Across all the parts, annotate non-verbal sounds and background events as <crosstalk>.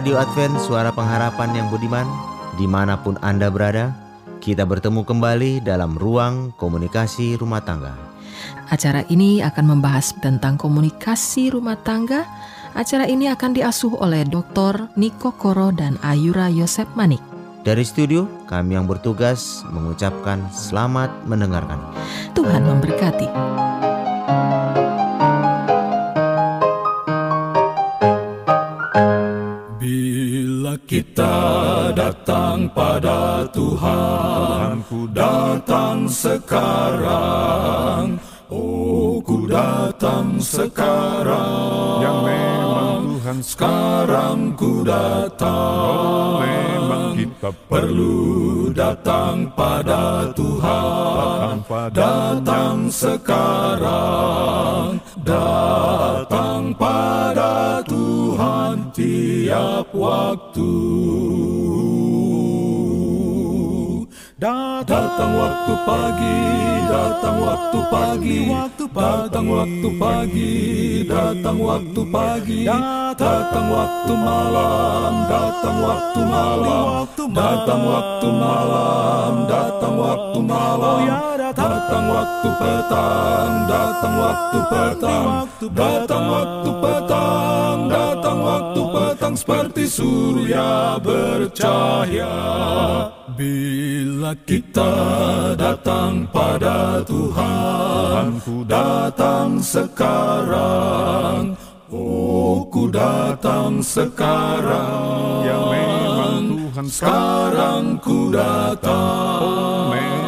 Radio Advent Suara Pengharapan yang budiman Di mana pun Anda berada Kita bertemu kembali dalam ruang komunikasi rumah tangga Acara ini akan membahas tentang komunikasi rumah tangga Acara ini akan diasuh oleh Dr. Niko Koro dan Ayura Yosep Manik dari studio, kami yang bertugas mengucapkan selamat mendengarkan. Tuhan memberkati. Kita datang pada Tuhan, ku datang sekarang. Oh, ku datang sekarang. Yang Tuhan sekarang ku datang. Oh, memang kita perlu datang pada Tuhan. Datang sekarang. Datang pada Tuhan tiap waktu. Datang waktu pagi, datang waktu pagi, datang waktu pagi, datang waktu pagi, datang waktu malam, datang waktu malam, datang waktu malam, datang waktu malam, datang. Waktu petang, datang waktu petang, datang waktu petang, datang waktu petang seperti surya bercahaya. Bila kita datang pada Tuhan, ku datang sekarang. Oh, ku datang sekarang. Memang Tuhan sekarang ku datang. Oh,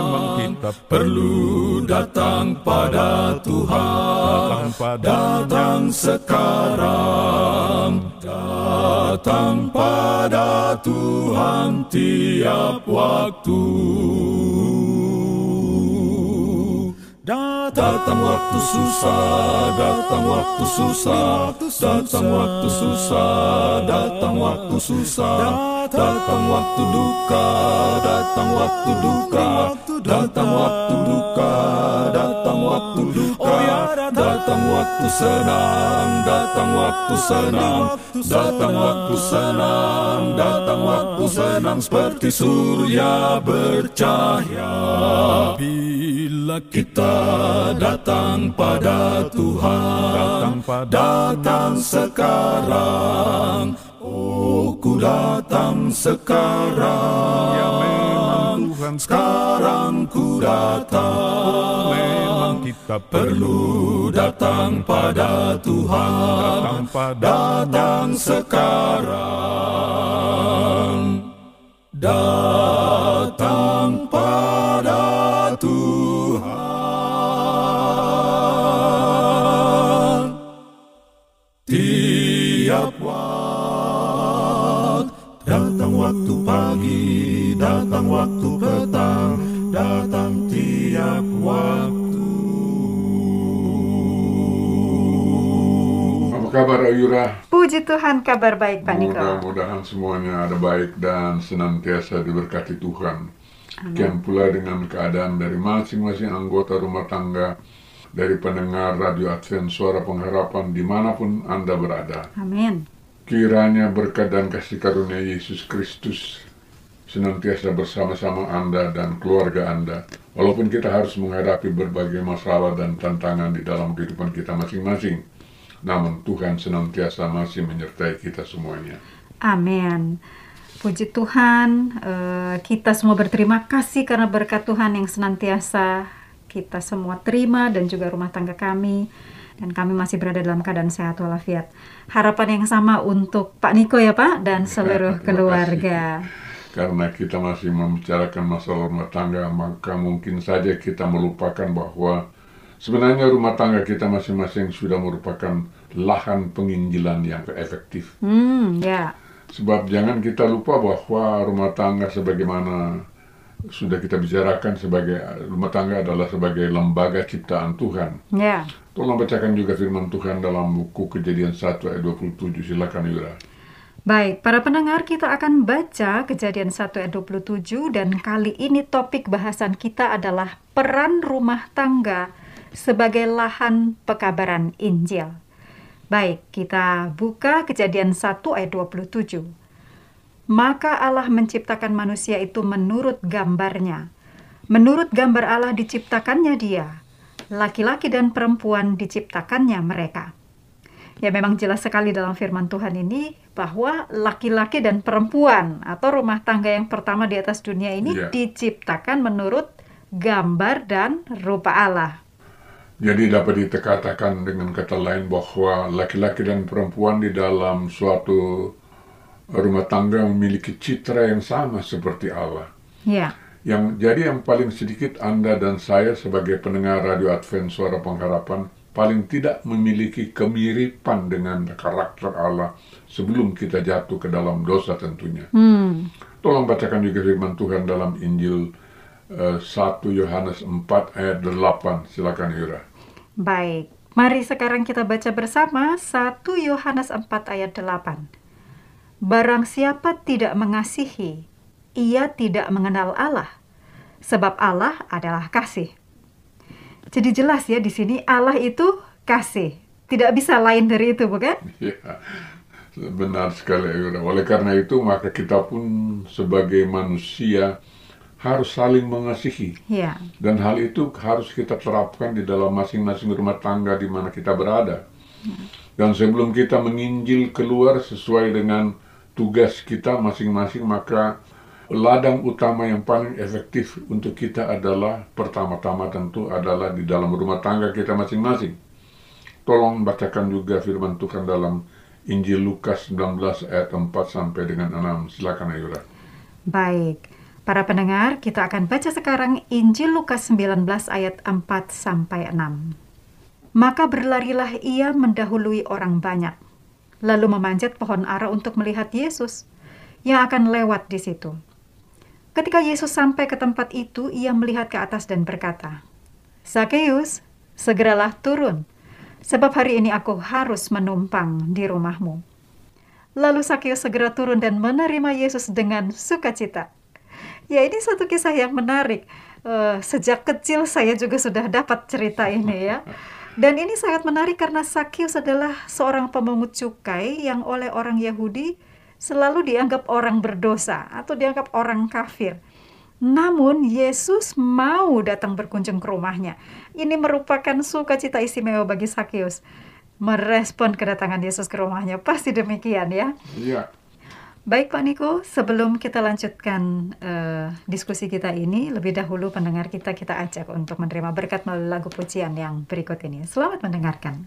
kita perlu datang pada Tuhan. Datang sekarang. Datang pada Tuhan tiap waktu. Datang waktu susah, datang waktu susah, datang waktu susah, datang waktu susah, datang waktu duka, datang waktu duka, datang waktu duka, datang waktu duka, datang waktu senang, datang waktu senang, datang waktu senang, datang waktu senang seperti surya bercahaya. Bila kita datang pada Tuhan, datang sekarang. Oh, ku datang sekarang. Ya memang Tuhan sekarang ku datang. Oh, memang kita perlu datang pada Tuhan. Datang pada datang sekarang. Datang pada Tuhan. Waktu pagi, datang waktu petang, datang tiap waktu. Apa kabar Ayura? Puji Tuhan, kabar baik Pak Niko. Mudah-mudahan semuanya ada baik dan senantiasa diberkati Tuhan. Demikian pula dengan keadaan dari masing-masing anggota rumah tangga, dari pendengar Radio Advent Suara Pengharapan di mana pun Anda berada. Amin. Kiranya berkat dan kasih karunia Yesus Kristus senantiasa bersama-sama Anda dan keluarga Anda. Walaupun kita harus menghadapi berbagai masalah dan tantangan di dalam kehidupan kita masing-masing, namun Tuhan senantiasa masih menyertai kita semuanya. Amin. Puji Tuhan, eh, kita semua berterima kasih karena berkat Tuhan yang senantiasa kita semua terima dan juga rumah tangga kami dan kami masih berada dalam keadaan sehat walafiat. Harapan yang sama untuk Pak Niko ya Pak dan seluruh Terima keluarga. Karena kita masih membicarakan masalah rumah tangga, maka mungkin saja kita melupakan bahwa sebenarnya rumah tangga kita masing-masing sudah merupakan lahan penginjilan yang efektif. Hmm, ya. Sebab jangan kita lupa bahwa rumah tangga sebagaimana sudah kita bicarakan sebagai rumah tangga adalah sebagai lembaga ciptaan Tuhan. Ya. Tolong bacakan juga firman Tuhan dalam buku Kejadian 1 ayat 27. Silakan Yura. Baik, para pendengar kita akan baca kejadian 1 ayat 27 dan kali ini topik bahasan kita adalah peran rumah tangga sebagai lahan pekabaran Injil. Baik, kita buka kejadian 1 ayat 27. Maka Allah menciptakan manusia itu menurut gambarnya. Menurut gambar Allah diciptakannya dia. Laki-laki dan perempuan diciptakannya mereka. Ya memang jelas sekali dalam firman Tuhan ini bahwa laki-laki dan perempuan atau rumah tangga yang pertama di atas dunia ini Iya. diciptakan menurut gambar dan rupa Allah. Jadi dapat dikatakan dengan kata lain bahwa laki-laki dan perempuan di dalam suatu rumah tangga memiliki citra yang sama seperti Allah. Ya, Yang jadi yang paling sedikit Anda dan saya sebagai pendengar Radio Advent Suara Pengharapan paling tidak memiliki kemiripan dengan karakter Allah sebelum kita jatuh ke dalam dosa tentunya. hmm, Tolong bacakan juga firman Tuhan dalam Injil eh, 1 Yohanes 4 ayat 8. Silakan Yura. baik. Mari sekarang kita baca bersama 1 Yohanes 4 ayat 8. Barang siapa tidak mengasihi, ia tidak mengenal Allah, sebab Allah adalah kasih. Jadi jelas ya di sini Allah itu kasih. Tidak bisa lain dari itu, bukan? Ya, benar sekali. Oleh karena itu maka kita pun sebagai manusia harus saling mengasihi. Ya, Dan hal itu harus kita terapkan di dalam masing-masing rumah tangga di mana kita berada. Dan sebelum kita menginjil keluar sesuai dengan tugas kita masing-masing, maka ladang utama yang paling efektif untuk kita adalah pertama-tama tentu adalah di dalam rumah tangga kita masing-masing. Tolong bacakan juga firman Tuhan dalam Injil Lukas 19 ayat 4 sampai dengan 6. Silakan Ayura. baik. Para pendengar, kita akan baca sekarang Injil Lukas 19 ayat 4 sampai 6. Maka berlarilah ia mendahului orang banyak, lalu memanjat pohon ara untuk melihat Yesus yang akan lewat di situ. Ketika Yesus sampai ke tempat itu, ia melihat ke atas dan berkata, Sakeus, segeralah turun, sebab hari ini aku harus menumpang di rumahmu. Lalu Sakeus segera turun dan menerima Yesus dengan sukacita. Ya ini satu kisah yang menarik. Eh, sejak kecil saya juga sudah dapat cerita ini ya. Dan ini sangat menarik karena Sakeus adalah seorang pemungut cukai yang oleh orang Yahudi selalu dianggap orang berdosa atau dianggap orang kafir. Namun Yesus mau datang berkunjung ke rumahnya. Ini merupakan sukacita istimewa bagi Sakeus. Merespon kedatangan Yesus ke rumahnya. Pasti demikian ya. Iya. Baik Pak Niko, sebelum kita lanjutkan eh, diskusi kita ini, lebih dahulu pendengar kita kita ajak untuk menerima berkat melalui lagu pujian yang berikut ini. Selamat mendengarkan.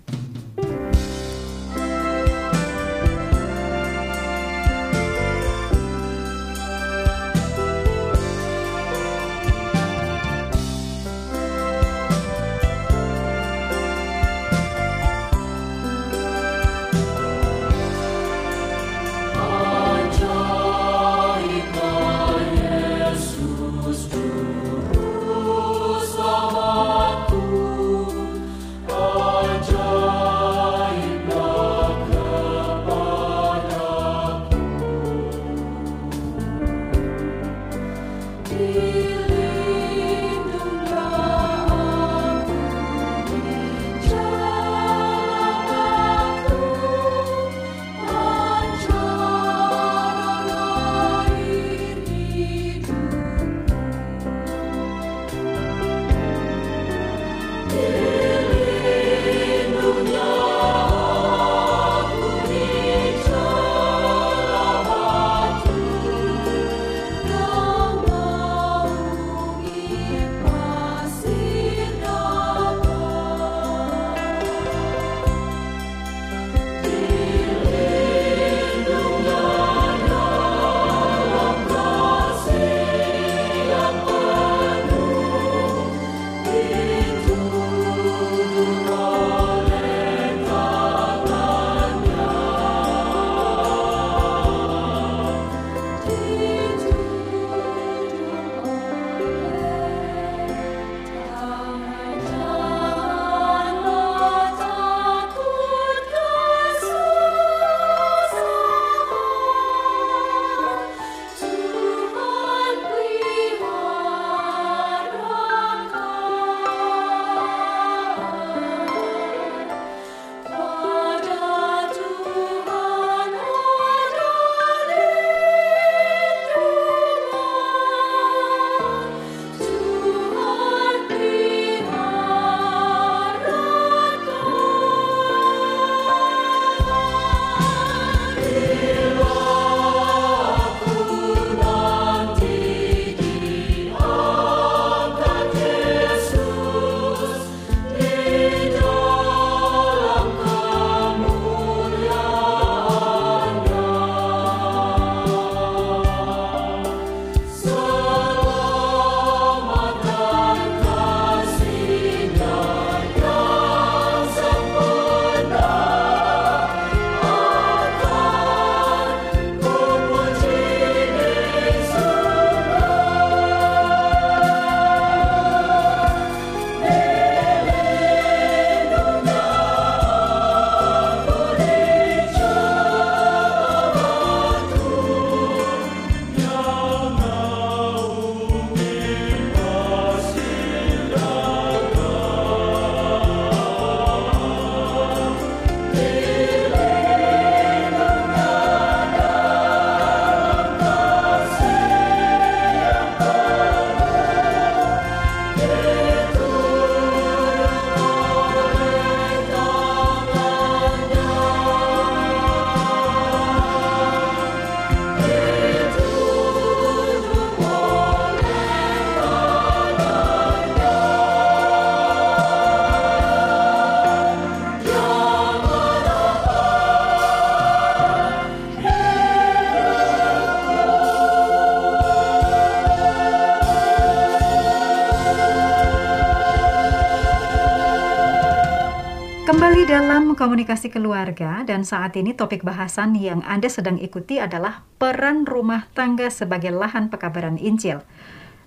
Dalam komunikasi keluarga dan saat ini topik bahasan yang Anda sedang ikuti adalah peran rumah tangga sebagai lahan pekabaran Injil.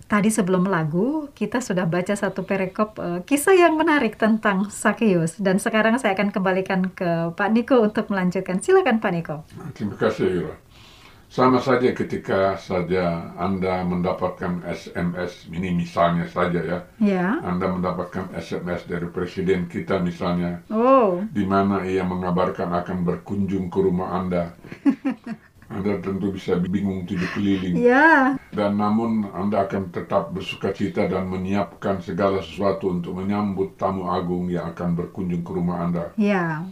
Tadi sebelum lagu kita sudah baca satu perikop eh, kisah yang menarik tentang Sakeus dan sekarang saya akan kembalikan ke Pak Niko untuk melanjutkan. Silakan Pak Niko. Terima kasih, Ira. Sama saja ketika saja Anda mendapatkan SMS, ini misalnya saja ya, Ya. Anda mendapatkan SMS dari Presiden kita misalnya, Oh, di mana ia mengabarkan akan berkunjung ke rumah Anda. <laughs> Anda tentu bisa bingung tujuh keliling. ya. Dan namun Anda akan tetap bersuka cita dan menyiapkan segala sesuatu untuk menyambut tamu agung yang akan berkunjung ke rumah Anda. Ya.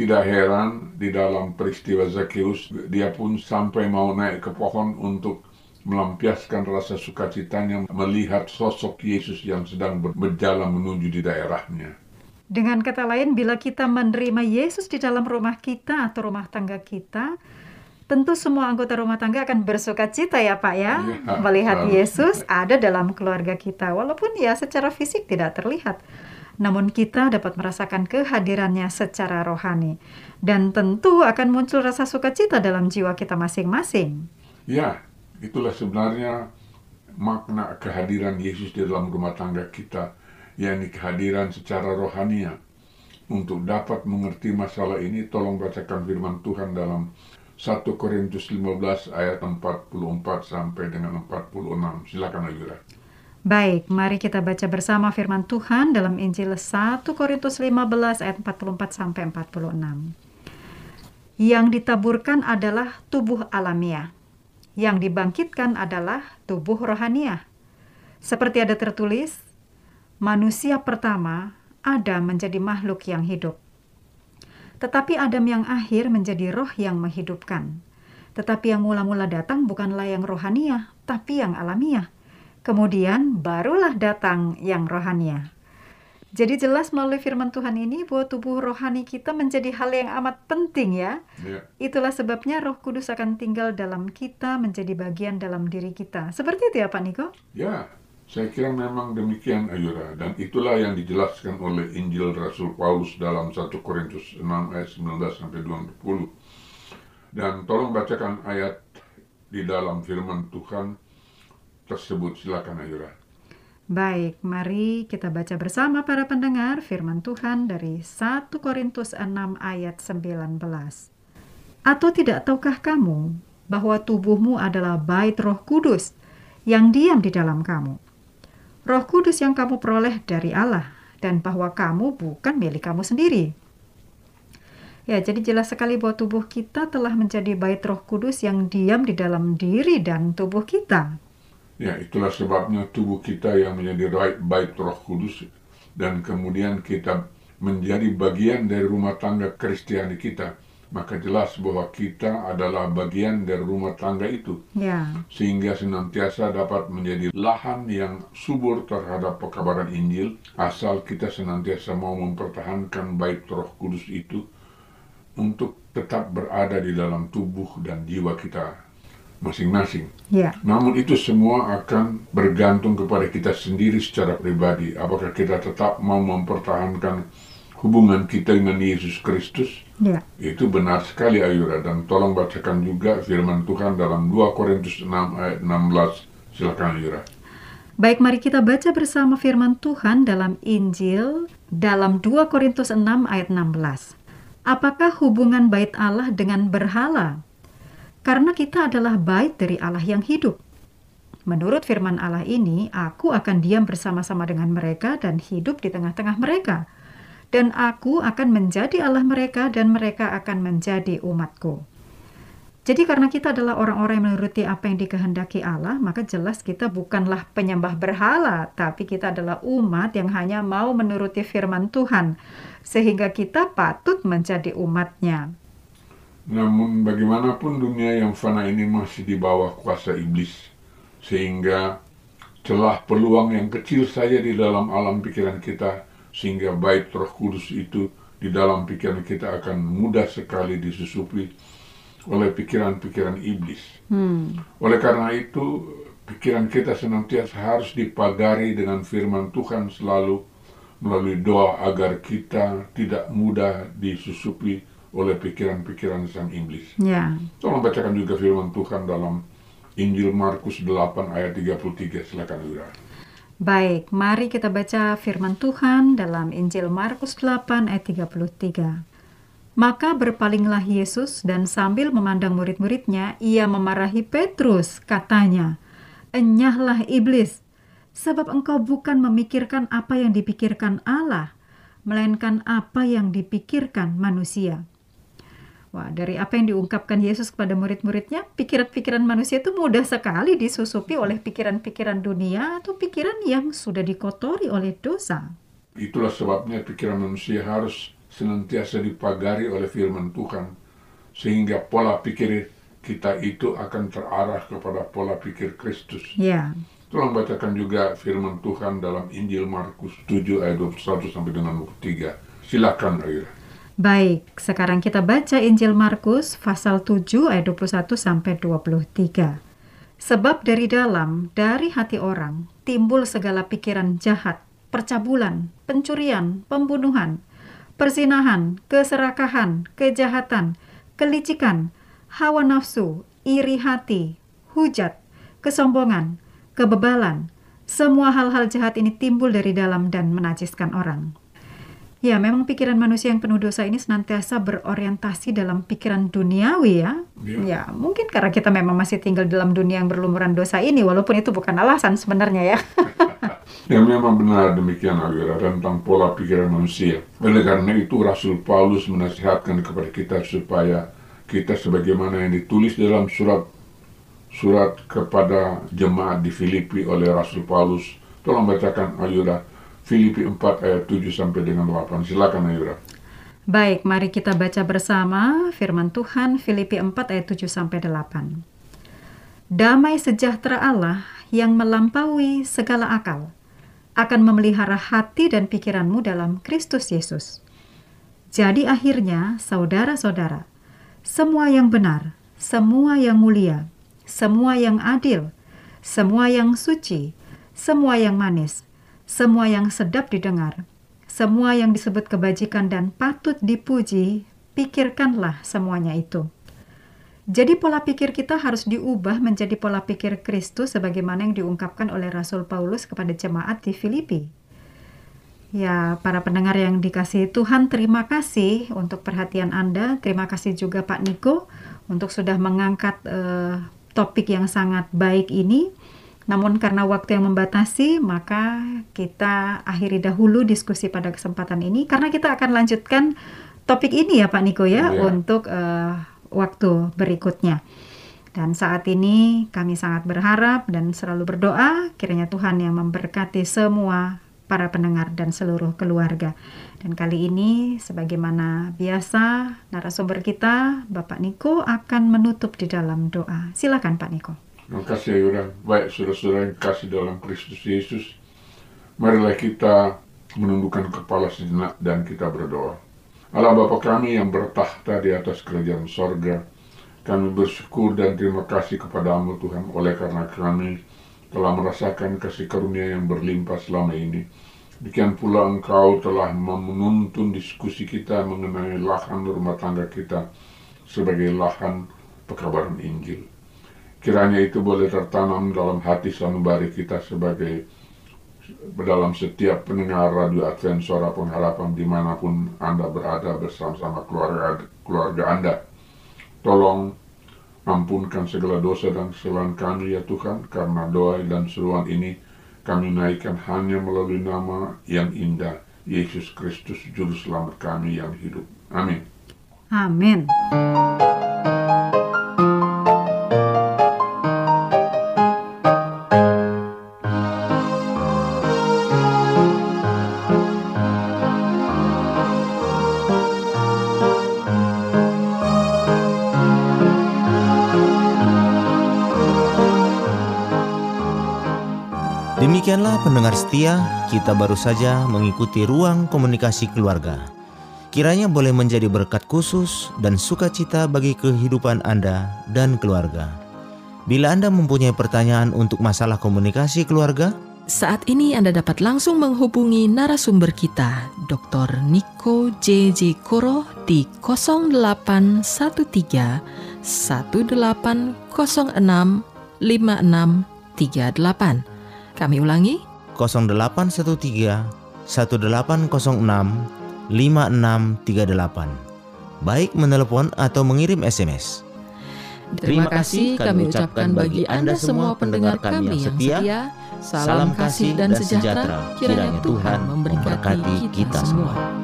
Tidak heran di dalam peristiwa Zakheus, dia pun sampai mau naik ke pohon untuk melampiaskan rasa sukacitanya melihat sosok Yesus yang sedang ber- berjalan menuju di daerahnya. Dengan kata lain, bila kita menerima Yesus di dalam rumah kita atau rumah tangga kita, tentu semua anggota rumah tangga akan bersuka cita ya Pak ya, Iya, melihat selalu. Yesus ada dalam keluarga kita, walaupun ya secara fisik tidak terlihat. Namun kita dapat merasakan kehadirannya secara rohani. Dan tentu akan muncul rasa sukacita dalam jiwa kita masing-masing. Ya, itulah sebenarnya makna kehadiran Yesus di dalam rumah tangga kita, yakni kehadiran secara rohania. Untuk dapat mengerti masalah ini, tolong bacakan firman Tuhan dalam 1 Korintus 15 ayat 44 sampai dengan 46. Silakan Ayura. Baik, mari kita baca bersama firman Tuhan dalam Injil 1 Korintus 15 ayat 44 sampai 46. Yang ditaburkan adalah tubuh alamiah, yang dibangkitkan adalah tubuh rohaniah. Seperti ada tertulis, manusia pertama Adam menjadi makhluk yang hidup. Tetapi Adam yang akhir menjadi roh yang menghidupkan. Tetapi yang mula-mula datang bukanlah yang rohaniah, tapi yang alamiah. Kemudian barulah datang yang rohania. Jadi jelas melalui firman Tuhan ini bahwa tubuh rohani kita menjadi hal yang amat penting ya. Ya, Itulah sebabnya Roh Kudus akan tinggal dalam kita menjadi bagian dalam diri kita. Seperti itu ya Pak Niko? ya, saya kira memang demikian Ayura. Dan itulah yang dijelaskan oleh Injil Rasul Paulus dalam 1 Korintus 6 ayat 19 sampai 20. Dan tolong bacakan ayat di dalam firman Tuhan tersebut. Silakan Ayura. Baik, mari kita baca bersama para pendengar firman Tuhan dari 1 Korintus 6 ayat 19. Atau tidak tahukah kamu bahwa tubuhmu adalah bait roh kudus yang diam di dalam kamu? Roh kudus yang kamu peroleh dari Allah dan bahwa kamu bukan milik kamu sendiri. Ya, jadi jelas sekali bahwa tubuh kita telah menjadi bait roh kudus yang diam di dalam diri dan tubuh kita. Ya, itulah sebabnya tubuh kita yang menjadi bait, bait roh kudus dan kemudian kita menjadi bagian dari rumah tangga Kristiani kita. Maka jelas bahwa kita adalah bagian dari rumah tangga itu. Ya. sehingga senantiasa dapat menjadi lahan yang subur terhadap pekabaran Injil asal kita senantiasa mau mempertahankan bait Roh Kudus itu untuk tetap berada di dalam tubuh dan jiwa kita masing-masing. Ya. Namun itu semua akan bergantung kepada kita sendiri secara pribadi. Apakah kita tetap mau mempertahankan hubungan kita dengan Yesus Kristus Ya. itu benar sekali Ayura dan tolong bacakan juga firman Tuhan dalam 2 Korintus 6 ayat 16. Silakan Ayura. Baik, mari kita baca bersama firman Tuhan dalam Injil dalam 2 Korintus 6 ayat 16. Apakah hubungan bait Allah dengan berhala? Karena kita adalah bait dari Allah yang hidup. Menurut firman Allah ini, aku akan diam bersama-sama dengan mereka dan hidup di tengah-tengah mereka. Dan aku akan menjadi Allah mereka dan mereka akan menjadi umatku. Jadi karena kita adalah orang-orang yang menuruti apa yang dikehendaki Allah, maka jelas kita bukanlah penyembah berhala, tapi kita adalah umat yang hanya mau menuruti firman Tuhan, sehingga kita patut menjadi umatnya. Namun bagaimanapun dunia yang fana ini masih di bawah kuasa iblis sehingga celah peluang yang kecil saja di dalam alam pikiran kita sehingga bait Roh Kudus itu di dalam pikiran kita akan mudah sekali disusupi oleh pikiran-pikiran iblis. Oleh karena itu, pikiran kita senantiasa harus dipagari dengan firman Tuhan selalu melalui doa agar kita tidak mudah disusupi oleh pikiran-pikiran sang iblis. Ya. Tolong bacakan juga firman Tuhan dalam Injil Markus 8 ayat 33. Silakan Yura. Baik, mari kita baca firman Tuhan dalam Injil Markus 8 ayat 33. Maka berpalinglah Yesus dan sambil memandang murid-muridnya, ia memarahi Petrus, katanya, Enyahlah iblis, sebab engkau bukan memikirkan apa yang dipikirkan Allah, melainkan apa yang dipikirkan manusia. Wah, dari apa yang diungkapkan Yesus kepada murid-muridnya, pikiran-pikiran manusia itu mudah sekali disusupi oleh pikiran-pikiran dunia atau pikiran yang sudah dikotori oleh dosa. Itulah sebabnya pikiran manusia harus senantiasa dipagari oleh firman Tuhan. Sehingga pola pikir kita itu akan terarah kepada pola pikir Kristus. Ya, Tolong bacakan juga firman Tuhan dalam Injil Markus 7 ayat 21 sampai dengan 23. Silakan Aira. Baik. Sekarang kita baca Injil Markus pasal 7 ayat 21 sampai 23. Sebab dari dalam, dari hati orang, timbul segala pikiran jahat, percabulan, pencurian, pembunuhan, perzinahan, keserakahan, kejahatan, kelicikan, hawa nafsu, iri hati, hujat, kesombongan, kebebalan. Semua hal-hal jahat ini timbul dari dalam dan menajiskan orang. Ya, memang pikiran manusia yang penuh dosa ini senantiasa berorientasi dalam pikiran duniawi ya. Ya. Ya, mungkin karena kita memang masih tinggal dalam dunia yang berlumuran dosa ini, walaupun itu bukan alasan sebenarnya ya. <laughs> Ya memang benar demikian Agira tentang pola pikiran manusia. Oleh karena itu Rasul Paulus menasihatkan kepada kita supaya kita sebagaimana yang ditulis dalam surat surat kepada jemaat di Filipi oleh Rasul Paulus. Tolong bacakan Ayura Filipi 4 ayat 7 sampai dengan 8. Silakan Ayura. Baik, mari kita baca bersama firman Tuhan Filipi 4 ayat 7 sampai 8. Damai sejahtera Allah yang melampaui segala akal akan memelihara hati dan pikiranmu dalam Kristus Yesus. Jadi akhirnya, saudara-saudara, semua yang benar, semua yang mulia, semua yang adil, semua yang suci, semua yang manis, semua yang sedap didengar, semua yang disebut kebajikan dan patut dipuji, pikirkanlah semuanya itu. Jadi pola pikir kita harus diubah menjadi pola pikir Kristus sebagaimana yang diungkapkan oleh Rasul Paulus kepada jemaat di Filipi. Ya, para pendengar yang dikasihi Tuhan, terima kasih untuk perhatian Anda. Terima kasih juga Pak Niko untuk sudah mengangkat eh, topik yang sangat baik ini. Namun karena waktu yang membatasi, maka kita akhiri dahulu diskusi pada kesempatan ini karena kita akan lanjutkan topik ini ya Pak Niko ya Iya. untuk eh, waktu berikutnya. Dan saat ini kami sangat berharap dan selalu berdoa kiranya Tuhan yang memberkati semua para pendengar dan seluruh keluarga. Dan kali ini sebagaimana biasa narasumber kita Bapak Niko akan menutup di dalam doa. Silakan Pak Niko. Kasih Ayura. Baik saudara-saudara yang kasih dalam Kristus Yesus. Marilah kita menundukkan kepala sejenak dan kita berdoa. Allah Bapa kami yang bertahta di atas kerajaan sorga, kami bersyukur dan terima kasih kepadamu Tuhan oleh karena kami telah merasakan kasih karunia yang berlimpah selama ini. Demikian pula Engkau telah menuntun diskusi kita mengenai lahan rumah tangga kita sebagai lahan pekabaran Injil. Kiranya itu boleh tertanam dalam hati sanubari kita sebagai dalam setiap pendengar radio Advent Suara Pengharapan di mana pun Anda berada bersama-sama keluarga, keluarga Anda. Tolong ampunkan segala dosa dan kesalahan kami ya Tuhan, karena doa dan seruan ini kami naikkan hanya melalui nama yang indah, Yesus Kristus Juru Selamat kami yang hidup. Amin. Amin. Demikianlah pendengar setia, kita baru saja mengikuti ruang komunikasi keluarga. Kiranya boleh menjadi berkat khusus dan sukacita bagi kehidupan Anda dan keluarga. Bila Anda mempunyai pertanyaan untuk masalah komunikasi keluarga, Saat ini Anda dapat langsung menghubungi narasumber kita, Dr. Niko JJ Koro di 0813 1806 5638. Kami ulangi, 0813 1806 5638. Baik menelepon atau mengirim SMS. Terima kasih kami ucapkan bagi Anda semua pendengar kami yang setia. Salam kasih dan sejahtera. Kiranya Tuhan memberkati kita semua.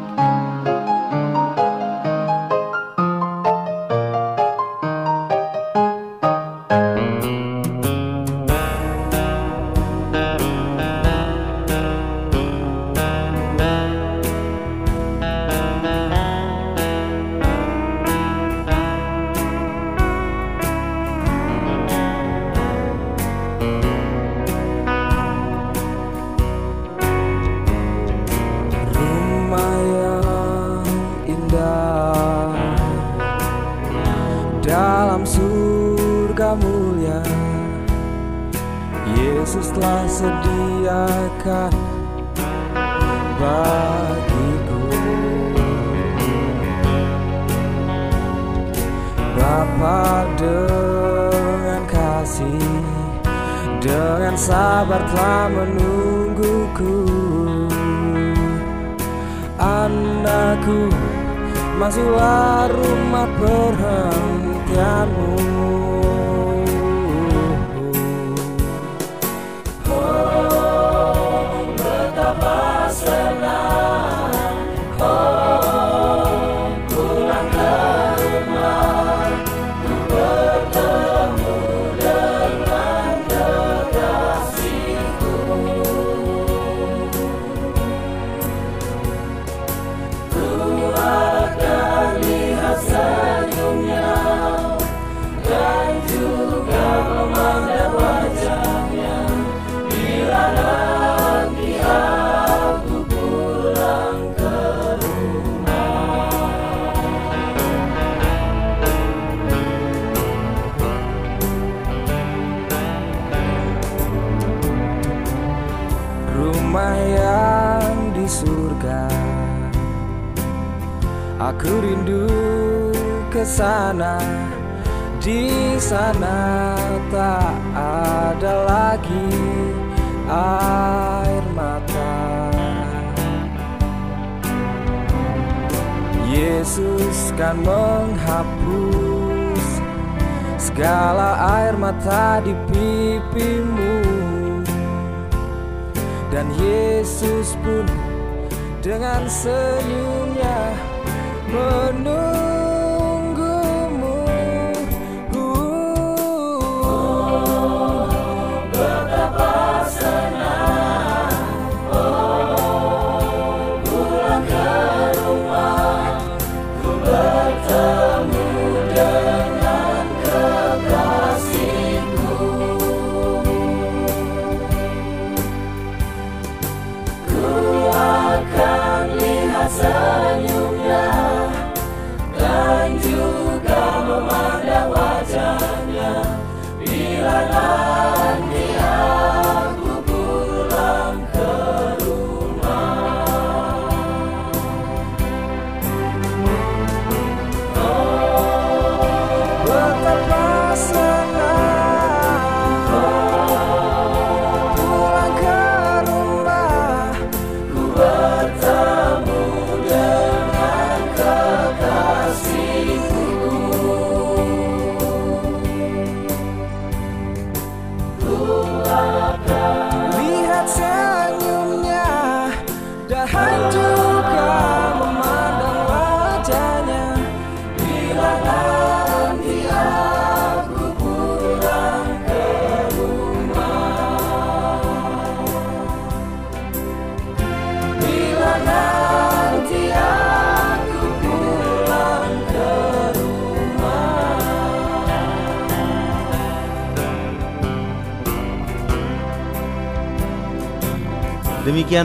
Bapa dengan kasih dengan sabar telah menungguku. Anakku Masuklah rumah perhentianmu Aku rindu ke sana. Di sana tak ada lagi air mata. Yesus kan menghapus segala air mata di pipimu. Dan Yesus pun dengan senyumnya but